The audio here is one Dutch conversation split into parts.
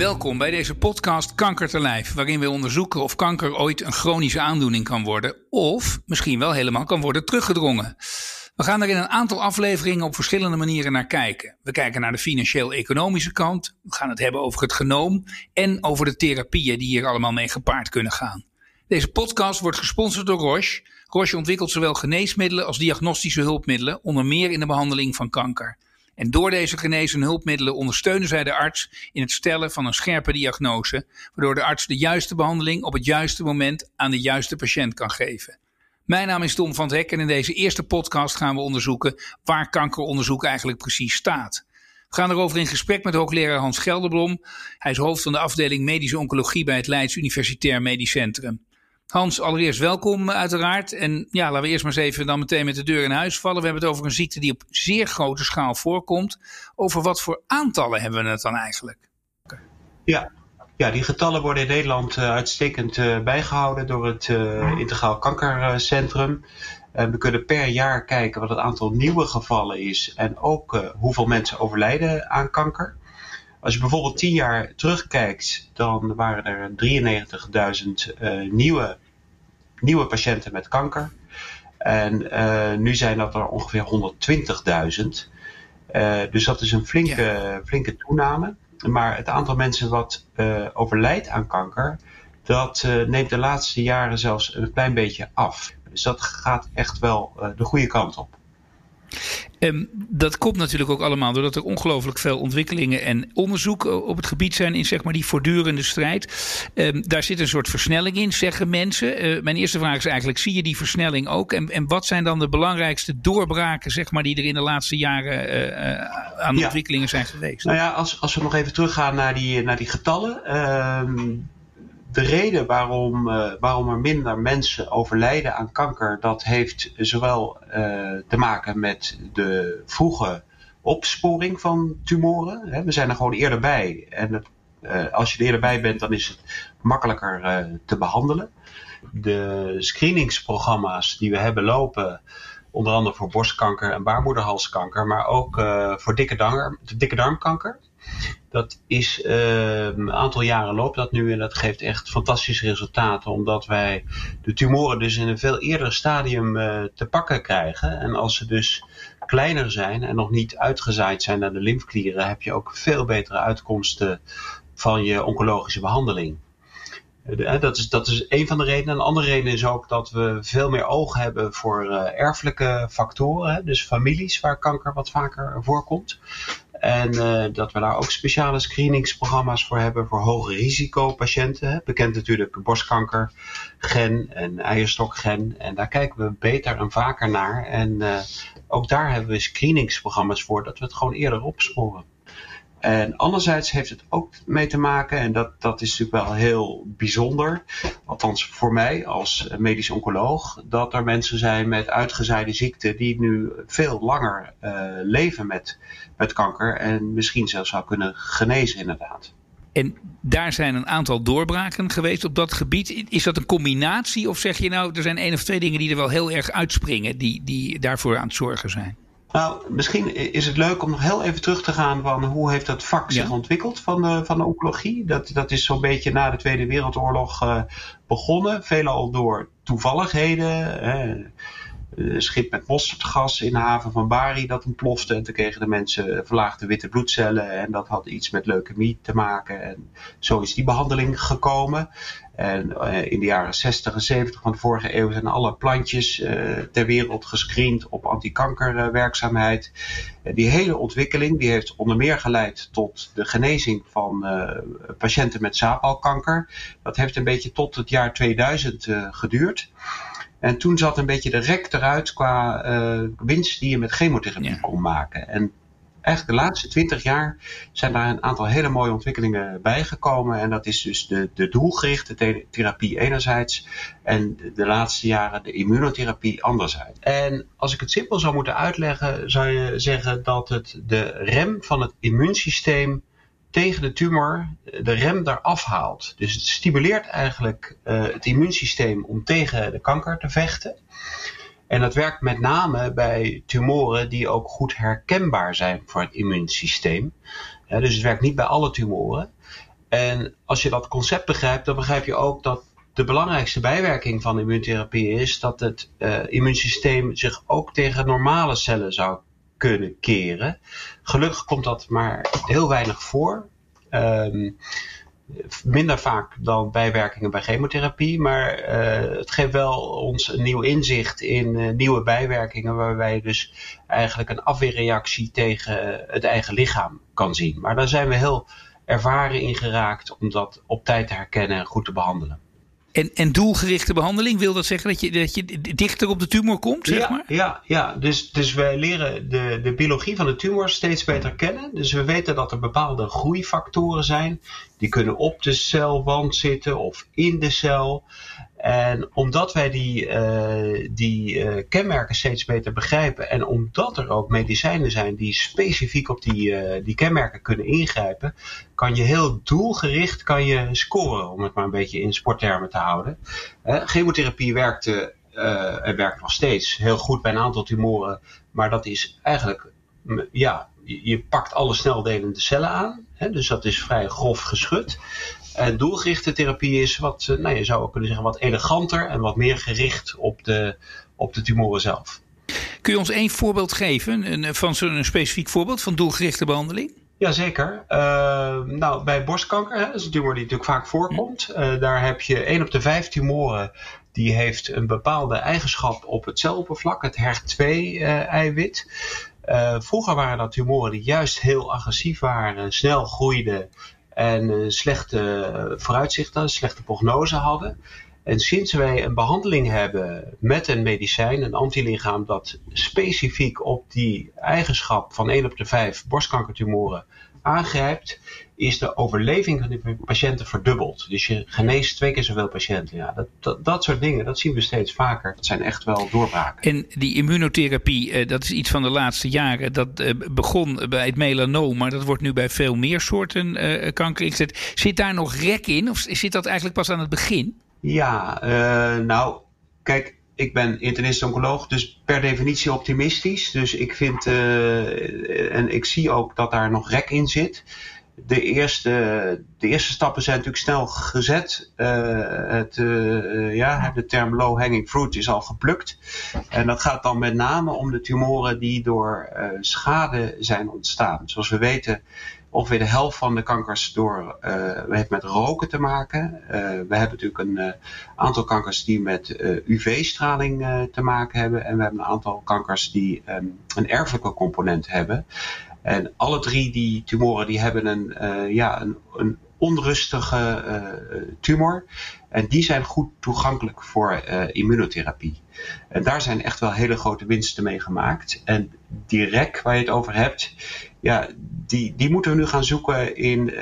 Welkom bij deze podcast Kanker te Lijf, waarin we onderzoeken of kanker ooit een chronische aandoening kan worden, of misschien wel helemaal kan worden teruggedrongen. We gaan er in een aantal afleveringen op verschillende manieren naar kijken. We kijken naar de financieel-economische kant, we gaan het hebben over het genoom en over de therapieën die hier allemaal mee gepaard kunnen gaan. Deze podcast wordt gesponsord door Roche. Roche ontwikkelt zowel geneesmiddelen als diagnostische hulpmiddelen, onder meer in de behandeling van kanker. En door deze genezen hulpmiddelen ondersteunen zij de arts in het stellen van een scherpe diagnose, waardoor de arts de juiste behandeling op het juiste moment aan de juiste patiënt kan geven. Mijn naam is Tom van het Hek en in deze eerste podcast gaan we onderzoeken waar kankeronderzoek eigenlijk precies staat. We gaan erover in gesprek met hoogleraar Hans Gelderblom. Hij is hoofd van de afdeling medische oncologie bij het Leids Universitair Medisch Centrum. Hans, allereerst welkom uiteraard. En ja, laten we eerst maar eens even dan meteen met de deur in huis vallen. We hebben het over een ziekte die op zeer grote schaal voorkomt. Over wat voor aantallen hebben we het dan eigenlijk? Ja, ja die getallen worden in Nederland uh, uitstekend uh, bijgehouden door het Integraal Kankercentrum. we kunnen per jaar kijken wat het aantal nieuwe gevallen is en ook hoeveel mensen overlijden aan kanker. Als je bijvoorbeeld tien jaar terugkijkt, dan waren er 93.000 uh, nieuwe, nieuwe patiënten met kanker. En uh, nu zijn dat er ongeveer 120.000. Uh, dus dat is een flinke, ja. flinke toename. Maar het aantal mensen wat uh, overlijdt aan kanker, dat neemt de laatste jaren zelfs een klein beetje af. Dus dat gaat echt wel de goede kant op. Um, dat komt natuurlijk ook allemaal doordat er ongelooflijk veel ontwikkelingen en onderzoek op het gebied zijn in zeg maar, die voortdurende strijd. Um, daar zit een soort versnelling in, zeggen mensen. Uh, mijn eerste vraag is eigenlijk, zie je die versnelling ook? En, en wat zijn dan de belangrijkste doorbraken zeg maar, die er in de laatste jaren uh, aan ja. ontwikkelingen zijn geweest? Nou ja, als, als we nog even teruggaan naar die, naar die getallen. Um, de reden waarom, uh, waarom er minder mensen overlijden aan kanker, dat heeft zowel uh, te maken met de vroege opsporing van tumoren. Hè. We zijn er gewoon eerder bij. En als je er eerder bij bent, dan is het makkelijker te behandelen. De screeningsprogramma's die we hebben lopen, onder andere voor borstkanker en baarmoederhalskanker, maar ook voor dikke, dikke darmkanker. Dat is uh, een aantal jaren loopt dat nu en dat geeft echt fantastische resultaten. Omdat wij de tumoren dus in een veel eerder stadium uh, te pakken krijgen. En als ze dus kleiner zijn en nog niet uitgezaaid zijn naar de lymfklieren, heb je ook veel betere uitkomsten van je oncologische behandeling. Dat is, dat is een van de redenen. Een andere reden is ook dat we veel meer oog hebben voor uh, erfelijke factoren. Dus families waar kanker wat vaker voorkomt. En uh, dat we daar ook speciale screeningsprogramma's voor hebben voor hoge risicopatiënten. Bekend natuurlijk borstkanker, gen en eierstokgen. En daar kijken we beter en vaker naar. En uh, ook daar hebben we screeningsprogramma's voor, dat we het gewoon eerder opsporen. En anderzijds heeft het ook mee te maken, en dat, dat is natuurlijk wel heel bijzonder, althans voor mij als medisch oncoloog, dat er mensen zijn met uitgezaaide ziekte die nu veel langer uh, leven met, met kanker en misschien zelfs zou kunnen genezen inderdaad. En daar zijn een aantal doorbraken geweest op dat gebied. Is dat een combinatie of zeg je nou, er zijn één of twee dingen die er wel heel erg uitspringen, die, die daarvoor aan het zorgen zijn? Nou, misschien is het leuk om nog heel even terug te gaan van hoe heeft dat vak zich ja. ontwikkeld van de, van de oncologie. Dat, dat is zo'n beetje na de Tweede Wereldoorlog uh, begonnen. Veelal door toevalligheden. Uh, een schip met mosterdgas in de haven van Bari dat ontplofte. En toen kregen de mensen verlaagde witte bloedcellen. En dat had iets met leukemie te maken. En zo is die behandeling gekomen. En uh, in de jaren 60 en 70 van de vorige eeuw zijn alle plantjes uh, ter wereld gescreend op antikankerwerkzaamheid. Uh, die hele ontwikkeling die heeft onder meer geleid tot de genezing van patiënten met zaadbalkanker. Dat heeft een beetje tot het jaar 2000 geduurd. En toen zat een beetje de rek eruit qua uh, winst die je met chemotherapie ja. kon maken. En eigenlijk de laatste twintig jaar zijn daar een aantal hele mooie ontwikkelingen bijgekomen. En dat is dus de, de doelgerichte therapie enerzijds en de laatste jaren de immunotherapie anderzijds. En als ik het simpel zou moeten uitleggen, zou je zeggen dat het de rem van het immuunsysteem tegen de tumor de rem eraf haalt. Dus het stimuleert eigenlijk uh, het immuunsysteem om tegen de kanker te vechten. En dat werkt met name bij tumoren die ook goed herkenbaar zijn voor het immuunsysteem. Dus het werkt niet bij alle tumoren. En als je dat concept begrijpt, dan begrijp je ook dat de belangrijkste bijwerking van immuuntherapie is dat het uh, immuunsysteem zich ook tegen normale cellen zou kunnen keren. Gelukkig komt dat maar heel weinig voor. Um, minder vaak dan bijwerkingen bij chemotherapie, maar uh, het geeft wel ons een nieuw inzicht in uh, nieuwe bijwerkingen, waarbij dus eigenlijk een afweerreactie tegen het eigen lichaam kan zien. Maar daar zijn we heel ervaren in geraakt om dat op tijd te herkennen en goed te behandelen. En, en doelgerichte behandeling, wil dat zeggen dat je, dat je dichter op de tumor komt? Zeg ja, maar? ja, ja. Dus, dus wij leren de, de biologie van de tumor steeds beter kennen. Dus we weten dat er bepaalde groeifactoren zijn. Die kunnen op de celwand zitten of in de cel. En omdat wij die, uh, die uh, kenmerken steeds beter begrijpen en omdat er ook medicijnen zijn die specifiek op die, uh, die kenmerken kunnen ingrijpen, kan je heel doelgericht kan je scoren, om het maar een beetje in sporttermen te houden. chemotherapie werkte en werkt nog steeds heel goed bij een aantal tumoren, maar dat is eigenlijk, ja, je pakt alle sneldelende cellen aan, hè, dus dat is vrij grof geschud. En doelgerichte therapie is wat, eh, nou, je zou ook kunnen zeggen, wat eleganter en wat meer gericht op de, op de tumoren zelf. Kun je ons één voorbeeld geven een, van zo'n specifiek voorbeeld van doelgerichte behandeling? Jazeker. Uh, nou, bij borstkanker, hè, dat is een tumor die natuurlijk vaak voorkomt. Uh, daar heb je 1 op de 5 tumoren die heeft een bepaalde eigenschap op het celoppervlak, het HER2-eiwit. Uh, vroeger waren dat tumoren die juist heel agressief waren, snel groeiden en uh, slechte vooruitzichten, slechte prognose hadden. En sinds wij een behandeling hebben met een medicijn, een antilichaam, dat specifiek op die eigenschap van 1 op de 5 borstkankertumoren aangrijpt, is de overleving van die patiënten verdubbeld. Dus je geneest twee keer zoveel patiënten. Ja, dat, dat, dat soort dingen, dat zien we steeds vaker. Dat zijn echt wel doorbraken. En die immunotherapie, eh, dat is iets van de laatste jaren. Dat eh, begon bij het melanoom, maar dat wordt nu bij veel meer soorten uh, kanker ingezet. Zit daar nog rek in of zit dat eigenlijk pas aan het begin? Ja, uh, nou, kijk, ik ben internist-oncoloog, dus per definitie optimistisch. Dus ik vind, uh, en ik zie ook dat daar nog rek in zit. De eerste, de eerste stappen zijn natuurlijk snel gezet. Uh, het, uh, ja, de term low hanging fruit is al geplukt. En dat gaat dan met name om de tumoren die door schade zijn ontstaan. Zoals we weten ongeveer de helft van de kankers door, uh, heeft met roken te maken. Uh, we hebben natuurlijk een uh, aantal kankers die met UV-straling te maken hebben. En we hebben een aantal kankers die um, een erfelijke component hebben. En alle drie die tumoren die hebben een, ja, een, een onrustige tumor. En die zijn goed toegankelijk voor immunotherapie. En daar zijn echt wel hele grote winsten mee gemaakt. En die rek waar je het over hebt, ja, die, die moeten we nu gaan zoeken in uh,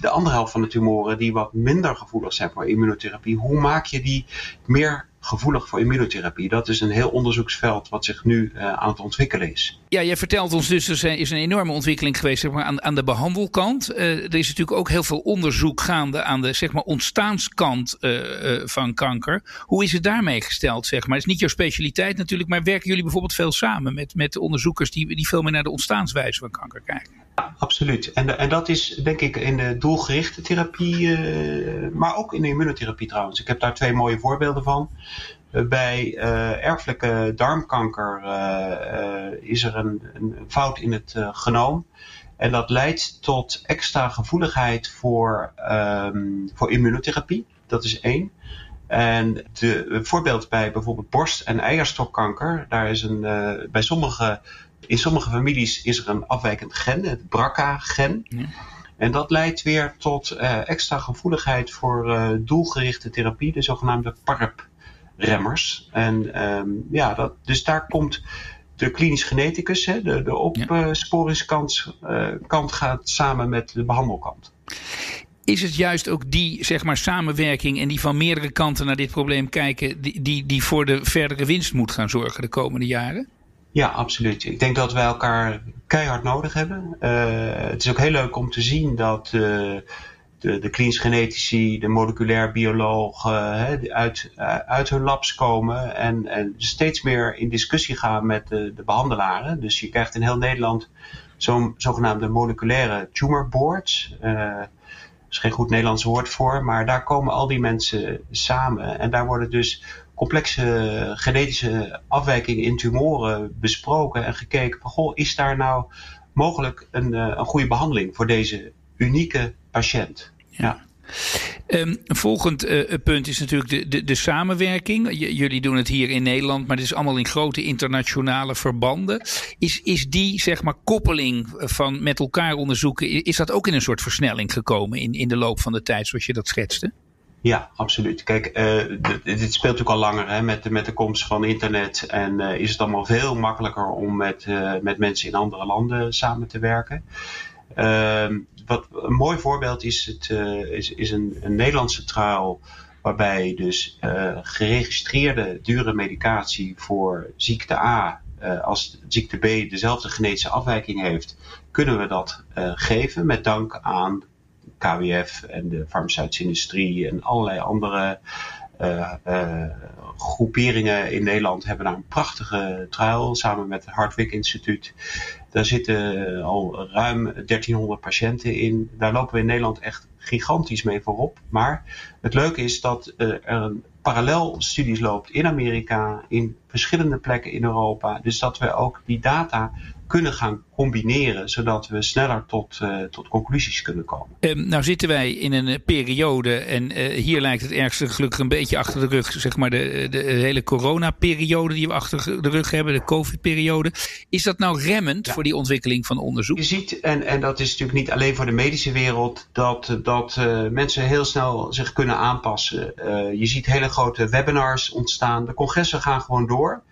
de andere helft van de tumoren die wat minder gevoelig zijn voor immunotherapie. Hoe maak je die meer gevoelig voor immunotherapie. Dat is een heel onderzoeksveld wat zich nu uh, aan het ontwikkelen is. Ja, jij vertelt ons dus, er is een enorme ontwikkeling geweest zeg maar, aan, aan de behandelkant. Er is natuurlijk ook heel veel onderzoek gaande aan de zeg maar, ontstaanskant uh, van kanker. Hoe is het daarmee gesteld? Zeg maar? Het is niet jouw specialiteit natuurlijk, maar werken jullie bijvoorbeeld veel samen met, met onderzoekers die, die veel meer naar de ontstaanswijze van kanker kijken? Ja, absoluut. En, en dat is denk ik in de doelgerichte therapie, maar ook in de immunotherapie trouwens. Ik heb daar twee mooie voorbeelden van. Bij erfelijke darmkanker is er een, een, fout in het genoom. En dat leidt tot extra gevoeligheid voor, um, voor immunotherapie. Dat is één. En de, een voorbeeld bij bijvoorbeeld borst- en eierstokkanker, daar is een, bij sommige in sommige families is er een afwijkend gen, het BRCA-gen. Ja. En dat leidt weer tot uh, extra gevoeligheid voor uh, doelgerichte therapie, de zogenaamde PARP-remmers. En um, ja, dat, dus daar komt de klinisch geneticus, hè, de, de opsporingskant, kant gaat samen met de behandelkant. Is het juist ook die zeg maar, samenwerking en die van meerdere kanten naar dit probleem kijken, die, die, die voor de verdere winst moet gaan zorgen de komende jaren? Ja, absoluut. Ik denk dat wij elkaar keihard nodig hebben. Uh, het is ook heel leuk om te zien dat uh, de, de klinisch genetici, de moleculair biologen uh, uit, uit hun labs komen en, en steeds meer in discussie gaan met de, de behandelaren. Dus je krijgt in heel Nederland zo'n zogenaamde moleculaire tumor boards. Is geen goed Nederlands woord voor, maar daar komen al die mensen samen. En daar worden dus complexe genetische afwijkingen in tumoren besproken en gekeken van goh, is daar nou mogelijk een, een goede behandeling voor deze unieke patiënt? ja. Um, volgend uh, punt is natuurlijk de, de, de samenwerking. jullie doen het hier in Nederland, maar het is allemaal in grote internationale verbanden. Is, is die zeg maar, koppeling van met elkaar onderzoeken, is dat ook in een soort versnelling gekomen in, in de loop van de tijd, zoals je dat schetste? Ja, absoluut. Kijk, dit speelt natuurlijk al langer hè, met, de, met de komst van internet. En is het allemaal veel makkelijker om met, met mensen in andere landen samen te werken. Ehm, wat een mooi voorbeeld is, het, uh, is, is een, een, Nederlandse trial waarbij dus uh, geregistreerde dure medicatie voor ziekte A uh, als ziekte B dezelfde genetische afwijking heeft, kunnen we dat geven met dank aan KWF en de farmaceutische industrie en allerlei andere groeperingen in Nederland hebben daar een prachtige trial samen met het Hardwick Instituut. Daar zitten al ruim 1300 patiënten in. Daar lopen we in Nederland echt gigantisch mee voorop. Maar het leuke is dat uh, er een parallel studies loopt in Amerika, in verschillende plekken in Europa. Dus dat we ook die data kunnen gaan combineren, zodat we sneller tot, uh, tot conclusies kunnen komen. Um, nou zitten wij in een eh, periode, en uh, hier lijkt het ergste gelukkig een beetje achter de rug, zeg maar de, de hele coronaperiode die we achter de rug hebben, de COVID-periode. Is dat nou remmend ja. voor die ontwikkeling van onderzoek? Je ziet, en, en dat is natuurlijk niet alleen voor de medische wereld, dat, dat uh, mensen heel snel zich kunnen aanpassen. je ziet hele grote webinars ontstaan, de congressen gaan gewoon door.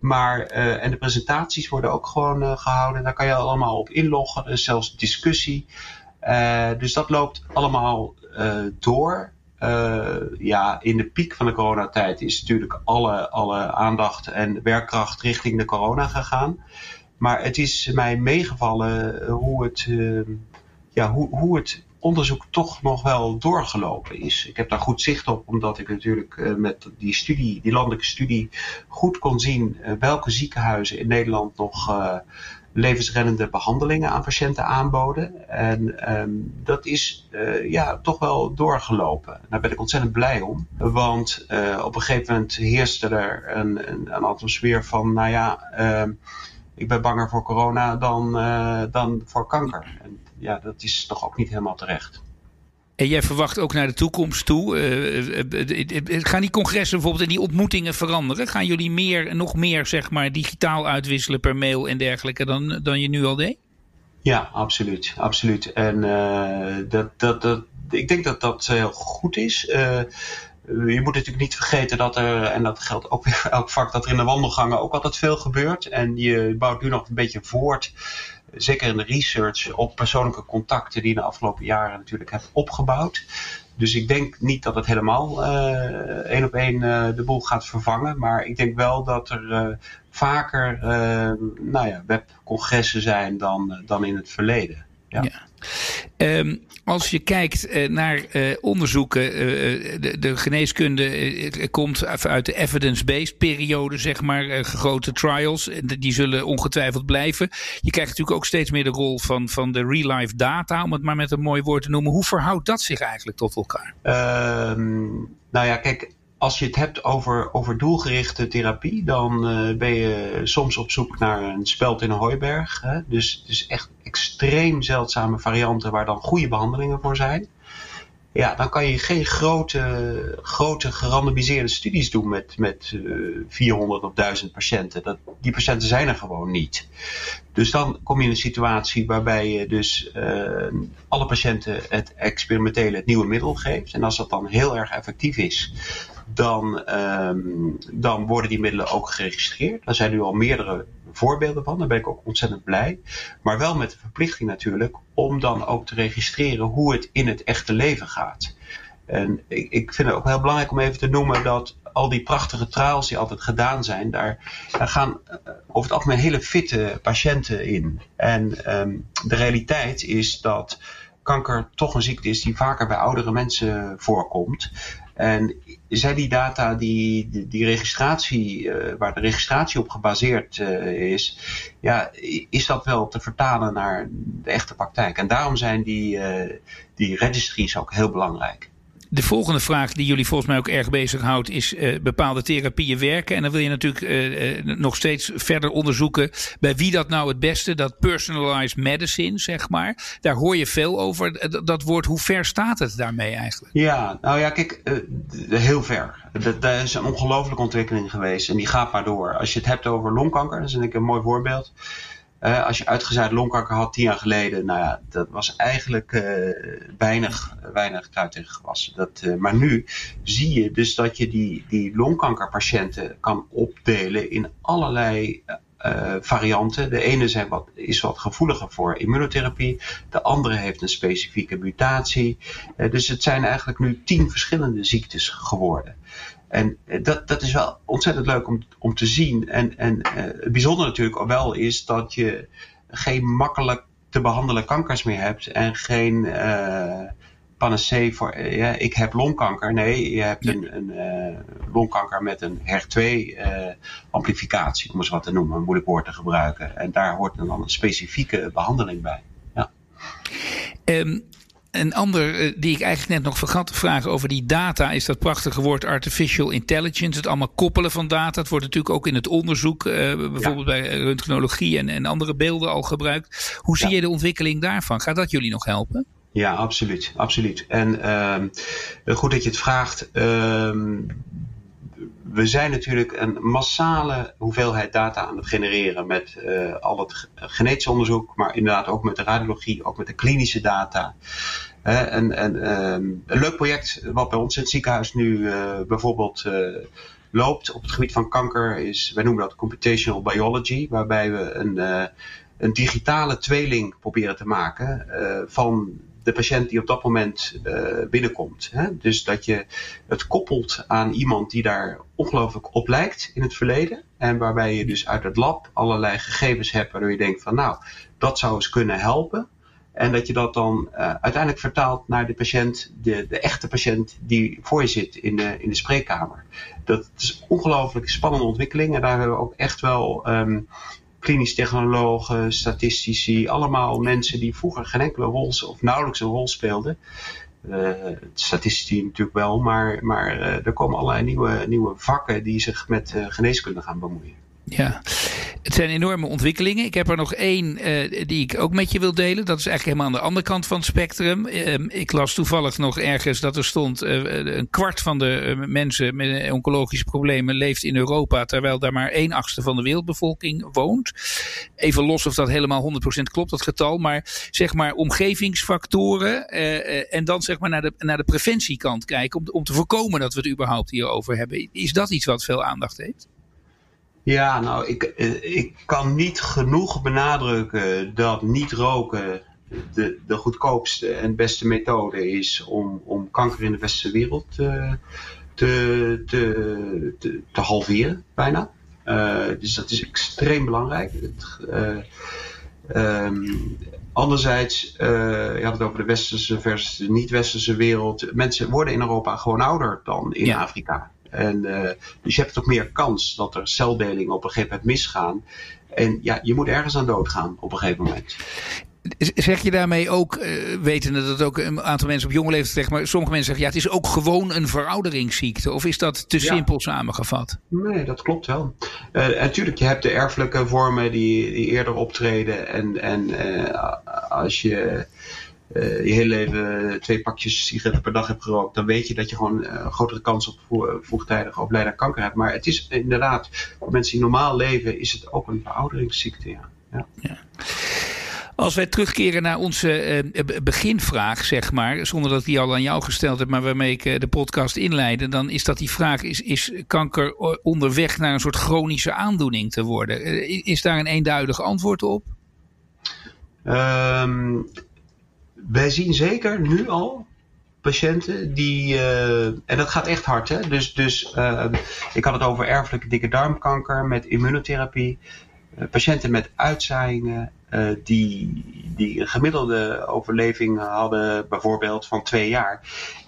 Maar, uh, en de presentaties worden ook gewoon uh, gehouden. Daar kan je allemaal op inloggen. Er is zelfs discussie. Uh, dus dat loopt allemaal door. ja, in de piek van de coronatijd is natuurlijk alle, alle aandacht en werkkracht richting de corona gegaan. Maar het is mij meegevallen hoe het, ja, hoe, hoe het onderzoek toch nog wel doorgelopen is. Ik heb daar goed zicht op, omdat ik natuurlijk uh, met die studie, die landelijke studie, goed kon zien uh, welke ziekenhuizen in Nederland nog uh, levensreddende behandelingen aan patiënten aanboden. En um, dat is ja, toch wel doorgelopen. Daar ben ik ontzettend blij om. Want op een gegeven moment heerste er een, een, een atmosfeer van, nou ja, ik ben banger voor corona dan, dan voor kanker. Ja, dat is toch ook niet helemaal terecht. En jij verwacht ook naar de toekomst toe. Uh, gaan die congressen bijvoorbeeld en die ontmoetingen veranderen? Gaan jullie meer, nog meer zeg maar, digitaal uitwisselen per mail en dergelijke dan, dan je nu al deed? Ja, absoluut. absoluut. En uh, dat, dat, dat, ik denk dat dat heel goed is. Uh, je moet natuurlijk niet vergeten dat er, en dat geldt ook weer voor elk vak, dat er in de wandelgangen ook altijd veel gebeurt. En je bouwt nu nog een beetje voort zeker in de research op persoonlijke contacten die je de afgelopen jaren natuurlijk hebt opgebouwd. Dus ik denk niet dat het helemaal uh, één op één uh, de boel gaat vervangen. Maar ik denk wel dat er uh, vaker nou ja, webcongressen zijn dan, dan in het verleden. Ja. Um, als je kijkt uh, naar uh, onderzoeken, uh, de, de, geneeskunde komt uit de evidence-based periode, zeg maar, grote trials. Die zullen ongetwijfeld blijven. Je krijgt natuurlijk ook steeds meer de rol van, van de real-life data, om het maar met een mooi woord te noemen. Hoe verhoudt dat zich eigenlijk tot elkaar? Ehm, nou ja, kijk, als je het hebt over, over doelgerichte therapie, dan ben je soms op zoek naar een speld in een hooiberg. Hè? Dus, dus echt extreem zeldzame varianten waar dan goede behandelingen voor zijn. Ja, dan kan je geen grote, grote gerandomiseerde studies doen met, met uh, 400 of 1000 patiënten. Dat, die patiënten zijn er gewoon niet. Dus dan kom je in een situatie waarbij je dus uh, alle patiënten het experimentele, het nieuwe middel geeft. En als dat dan heel erg effectief is, dan, um, dan worden die middelen ook geregistreerd. Daar zijn nu al meerdere voorbeelden van. Daar ben ik ook ontzettend blij. Maar wel met de verplichting natuurlijk om dan ook te registreren hoe het in het echte leven gaat. En ik, ik vind het ook heel belangrijk om even te noemen dat al die prachtige trials die altijd gedaan zijn, daar, gaan uh, over het algemeen hele fitte patiënten in. En um, de realiteit is dat kanker toch een ziekte is die vaker bij oudere mensen voorkomt. En zijn die data, die, die, registratie, uh, waar de registratie op gebaseerd uh, is, ja, is dat wel te vertalen naar de echte praktijk? En daarom zijn die, uh, die registries ook heel belangrijk. De volgende vraag die jullie volgens mij ook erg bezighoudt is uh, bepaalde therapieën werken. En dan wil je natuurlijk uh, uh, nog steeds verder onderzoeken bij wie dat nou het beste, dat personalized medicine, zeg maar. Daar hoor je veel over. Dat woord, hoe ver staat het daarmee eigenlijk? Ja, nou ja, kijk, heel ver. Dat, is een ongelooflijke ontwikkeling geweest en die gaat maar door. Als je het hebt over longkanker, dat is een mooi voorbeeld. Uh, als je uitgezaaid longkanker had tien jaar geleden, nou ja, dat was eigenlijk uh, weinig, weinig kruid gewassen. Dat, uh, maar nu zie je dus dat je die, die longkankerpatiënten kan opdelen in allerlei varianten. De ene wat, is wat gevoeliger voor immunotherapie, de andere heeft een specifieke mutatie. dus het zijn eigenlijk nu tien verschillende ziektes geworden. En eh, dat, dat is wel ontzettend leuk om, om te zien. En, en uh, het bijzondere natuurlijk wel is dat je geen makkelijk te behandelen kankers meer hebt. En geen panacee voor, uh, ja, ik heb longkanker. Nee, je hebt een, een longkanker met een HER2-amplificatie, om eens wat te noemen, een moeilijk woord te gebruiken. En daar hoort dan een specifieke behandeling bij. Ja. Um, een ander die ik eigenlijk net nog vergat te vragen over die data is dat prachtige woord artificial intelligence. Het allemaal koppelen van data. Het wordt natuurlijk ook in het onderzoek, uh, bijvoorbeeld ja. bij röntgenologie en, en andere beelden al gebruikt. Hoe zie ja. je de ontwikkeling daarvan? Gaat dat jullie nog helpen? Ja, absoluut. absoluut. En uh, goed dat je het vraagt. we zijn natuurlijk een massale hoeveelheid data aan het genereren met uh, al het genetisch onderzoek, maar inderdaad ook met de radiologie, ook met de klinische data. En, en um, een leuk project wat bij ons in het ziekenhuis nu uh, bijvoorbeeld uh, loopt op het gebied van kanker is, wij noemen dat computational biology, waarbij we een, een digitale tweeling proberen te maken van de patiënt die op dat moment binnenkomt. Hè? Dus dat je het koppelt aan iemand die daar ongelooflijk op lijkt in het verleden. En waarbij je dus uit het lab allerlei gegevens hebt waardoor je denkt van nou, dat zou eens kunnen helpen. En dat je dat dan uh, uiteindelijk vertaalt naar de patiënt, de, de echte patiënt die voor je zit in de, in de spreekkamer. Dat is een ongelooflijk spannende ontwikkeling. En daar hebben we ook echt wel um, klinisch technologen, statistici, allemaal mensen die vroeger geen enkele rol of nauwelijks een rol speelden. Uh, statistici natuurlijk wel, maar, maar uh, er komen allerlei nieuwe, nieuwe vakken die zich met uh, geneeskunde gaan bemoeien. Ja, het zijn enorme ontwikkelingen. Ik heb er nog één uh, die ik ook met je wil delen. Dat is eigenlijk helemaal aan de andere kant van het spectrum. Uh, ik las toevallig nog ergens dat er stond: uh, een kwart van de mensen met oncologische problemen leeft in Europa, terwijl daar maar één achtste van de wereldbevolking woont. Even los of dat helemaal 100% klopt, dat getal. Maar zeg maar omgevingsfactoren en dan zeg maar naar de, naar de preventiekant kijken om, om te voorkomen dat we het überhaupt hierover hebben. Is dat iets wat veel aandacht heeft? Ja, nou, ik, ik kan niet genoeg benadrukken dat niet roken de, de goedkoopste en beste methode is om, om kanker in de westerse wereld te, te, te, te, te halveren, bijna. Uh, dus dat is extreem belangrijk. Het, uh, um, anderzijds, uh, je had het over de westerse versus de niet-westerse wereld. Mensen worden in Europa gewoon ouder dan in ja. Afrika. En, uh, dus je hebt ook meer kans dat er celdelingen op een gegeven moment misgaan. En ja, je moet ergens aan doodgaan op een gegeven moment. Zeg je daarmee ook, uh, wetende dat ook een aantal mensen op jonge leeftijd zeggen, maar sommige mensen zeggen ja, het is ook gewoon een verouderingsziekte? Of is dat te ja. simpel samengevat? Nee, dat klopt wel. Uh, natuurlijk, je hebt de erfelijke vormen die, die eerder optreden. En, en uh, als je uh, je hele leven twee pakjes sigaretten per dag hebt gerookt, dan weet je dat je gewoon uh, een grotere kans op vroegtijdig overlijden aan kanker hebt. Maar het is inderdaad, voor mensen die normaal leven, is het ook een verouderingsziekte. Ja. ja. ja. Als wij terugkeren naar onze uh, beginvraag, zeg maar, zonder dat ik die al aan jou gesteld heb, maar waarmee ik de podcast inleidde, dan is dat die vraag: is, is kanker onderweg naar een soort chronische aandoening te worden? Is daar een eenduidig antwoord op? Um, wij zien zeker nu al patiënten die, uh, en dat gaat echt hard, hè? Dus, dus uh, ik had het over erfelijke dikke darmkanker met immunotherapie, uh, patiënten met uitzaaiingen, die, die een gemiddelde overleving hadden, bijvoorbeeld van twee jaar,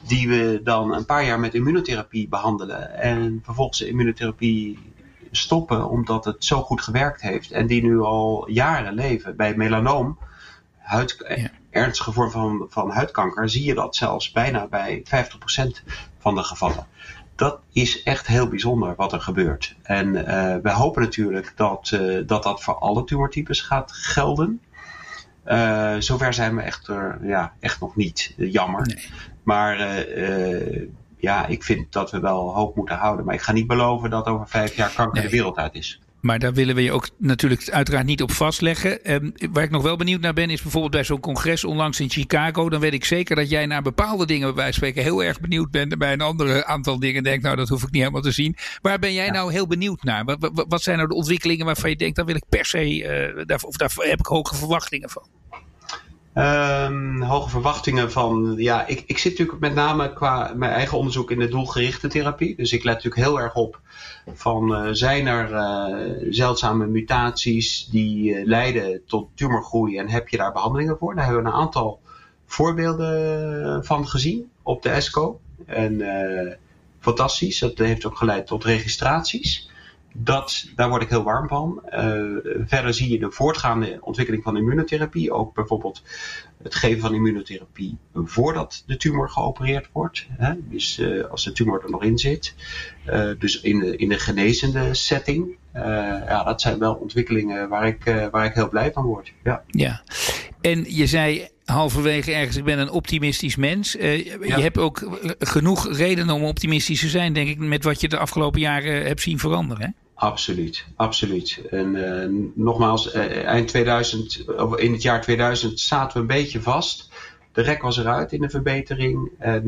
die we dan een paar jaar met immunotherapie behandelen en vervolgens de immunotherapie stoppen omdat het zo goed gewerkt heeft en die nu al jaren leven. Bij melanoom, huid, ernstige vorm van, van huidkanker, zie je dat zelfs bijna bij 50% van de gevallen. Dat is echt heel bijzonder wat er gebeurt. En uh, we hopen natuurlijk dat, uh, dat dat voor alle tumortypes gaat gelden. Uh, zover zijn we echt, ja, echt nog niet. jammer. Nee. Maar ja, ik vind dat we wel hoop moeten houden. Maar ik ga niet beloven dat over vijf jaar kanker nee. de wereld uit is. Maar daar willen we je ook natuurlijk uiteraard niet op vastleggen. Um, waar ik nog wel benieuwd naar ben, is bijvoorbeeld bij zo'n congres onlangs in Chicago. Dan weet ik zeker dat jij naar bepaalde dingen, bij wijze van spreken, heel erg benieuwd bent. En bij een andere aantal dingen denkt, nou, dat hoef ik niet helemaal te zien. Waar ben jij nou heel benieuwd naar? Wat, wat, zijn nou de ontwikkelingen waarvan je denkt, daar wil ik per se, uh, daar, of daar heb ik hoge verwachtingen van? Um, hoge verwachtingen van. Ja, ik, ik zit natuurlijk met name qua mijn eigen onderzoek in de doelgerichte therapie. Dus ik let natuurlijk heel erg op van uh, zijn er uh, zeldzame mutaties die uh, leiden tot tumorgroei en heb je daar behandelingen voor? Daar hebben we een aantal voorbeelden van gezien op de ESCO. En fantastisch, dat heeft ook geleid tot registraties. Dat, daar word ik heel warm van. Uh, verder zie je de voortgaande ontwikkeling van immunotherapie. Ook bijvoorbeeld het geven van immunotherapie voordat de tumor geopereerd wordt. Hè? Dus uh, als de tumor er nog in zit. Uh, dus in in de genezende setting. Ja, dat zijn wel ontwikkelingen waar ik, waar ik heel blij van word. Ja. ja. En je zei halverwege ergens, ik ben een optimistisch mens. Uh, ja. Je hebt ook genoeg redenen om optimistisch te zijn, denk ik, met wat je de afgelopen jaren hebt zien veranderen. Hè? Absoluut, absoluut. En uh, nogmaals, uh, eind 2000, of in het jaar 2000 zaten we een beetje vast. De rek was eruit in de verbetering. En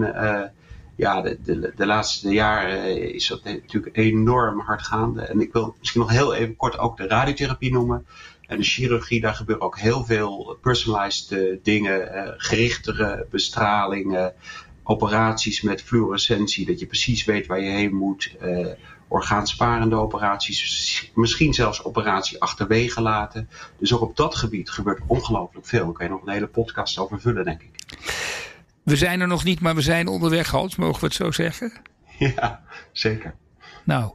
ja, de, de, de, laatste jaren is dat natuurlijk enorm hard gaande. En ik wil misschien nog heel even kort ook de radiotherapie noemen. En de chirurgie, daar gebeuren ook heel veel personalized uh, dingen, uh, gerichtere bestralingen, operaties met fluorescentie, dat je precies weet waar je heen moet, uh, orgaansparende operaties, misschien zelfs operatie achterwege laten. Dus ook op dat gebied gebeurt ongelooflijk veel. Daar kan je nog een hele podcast over vullen, denk ik. We zijn er nog niet, maar we zijn onderweg, Hans, mogen we het zo zeggen? Ja, zeker. Nou,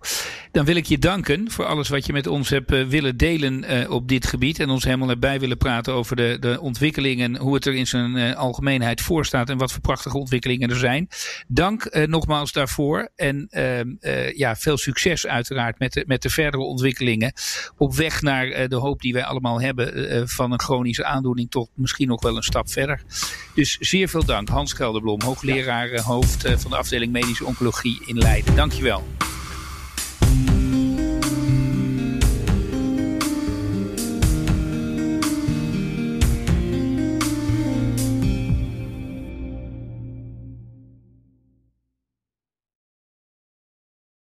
dan wil ik je danken voor alles wat je met ons hebt uh, willen delen uh, op dit gebied. En ons helemaal erbij willen praten over de, de ontwikkelingen. Hoe het er in zijn uh, algemeenheid voor staat. En wat voor prachtige ontwikkelingen er zijn. Dank nogmaals daarvoor. En ehm, ja, veel succes uiteraard met de, met de verdere ontwikkelingen. Op weg naar de hoop die wij allemaal hebben. van een chronische aandoening tot misschien nog wel een stap verder. Dus zeer veel dank. Hans Gelderblom, hoogleraar hoofd van de afdeling medische oncologie in Leiden. Dankjewel.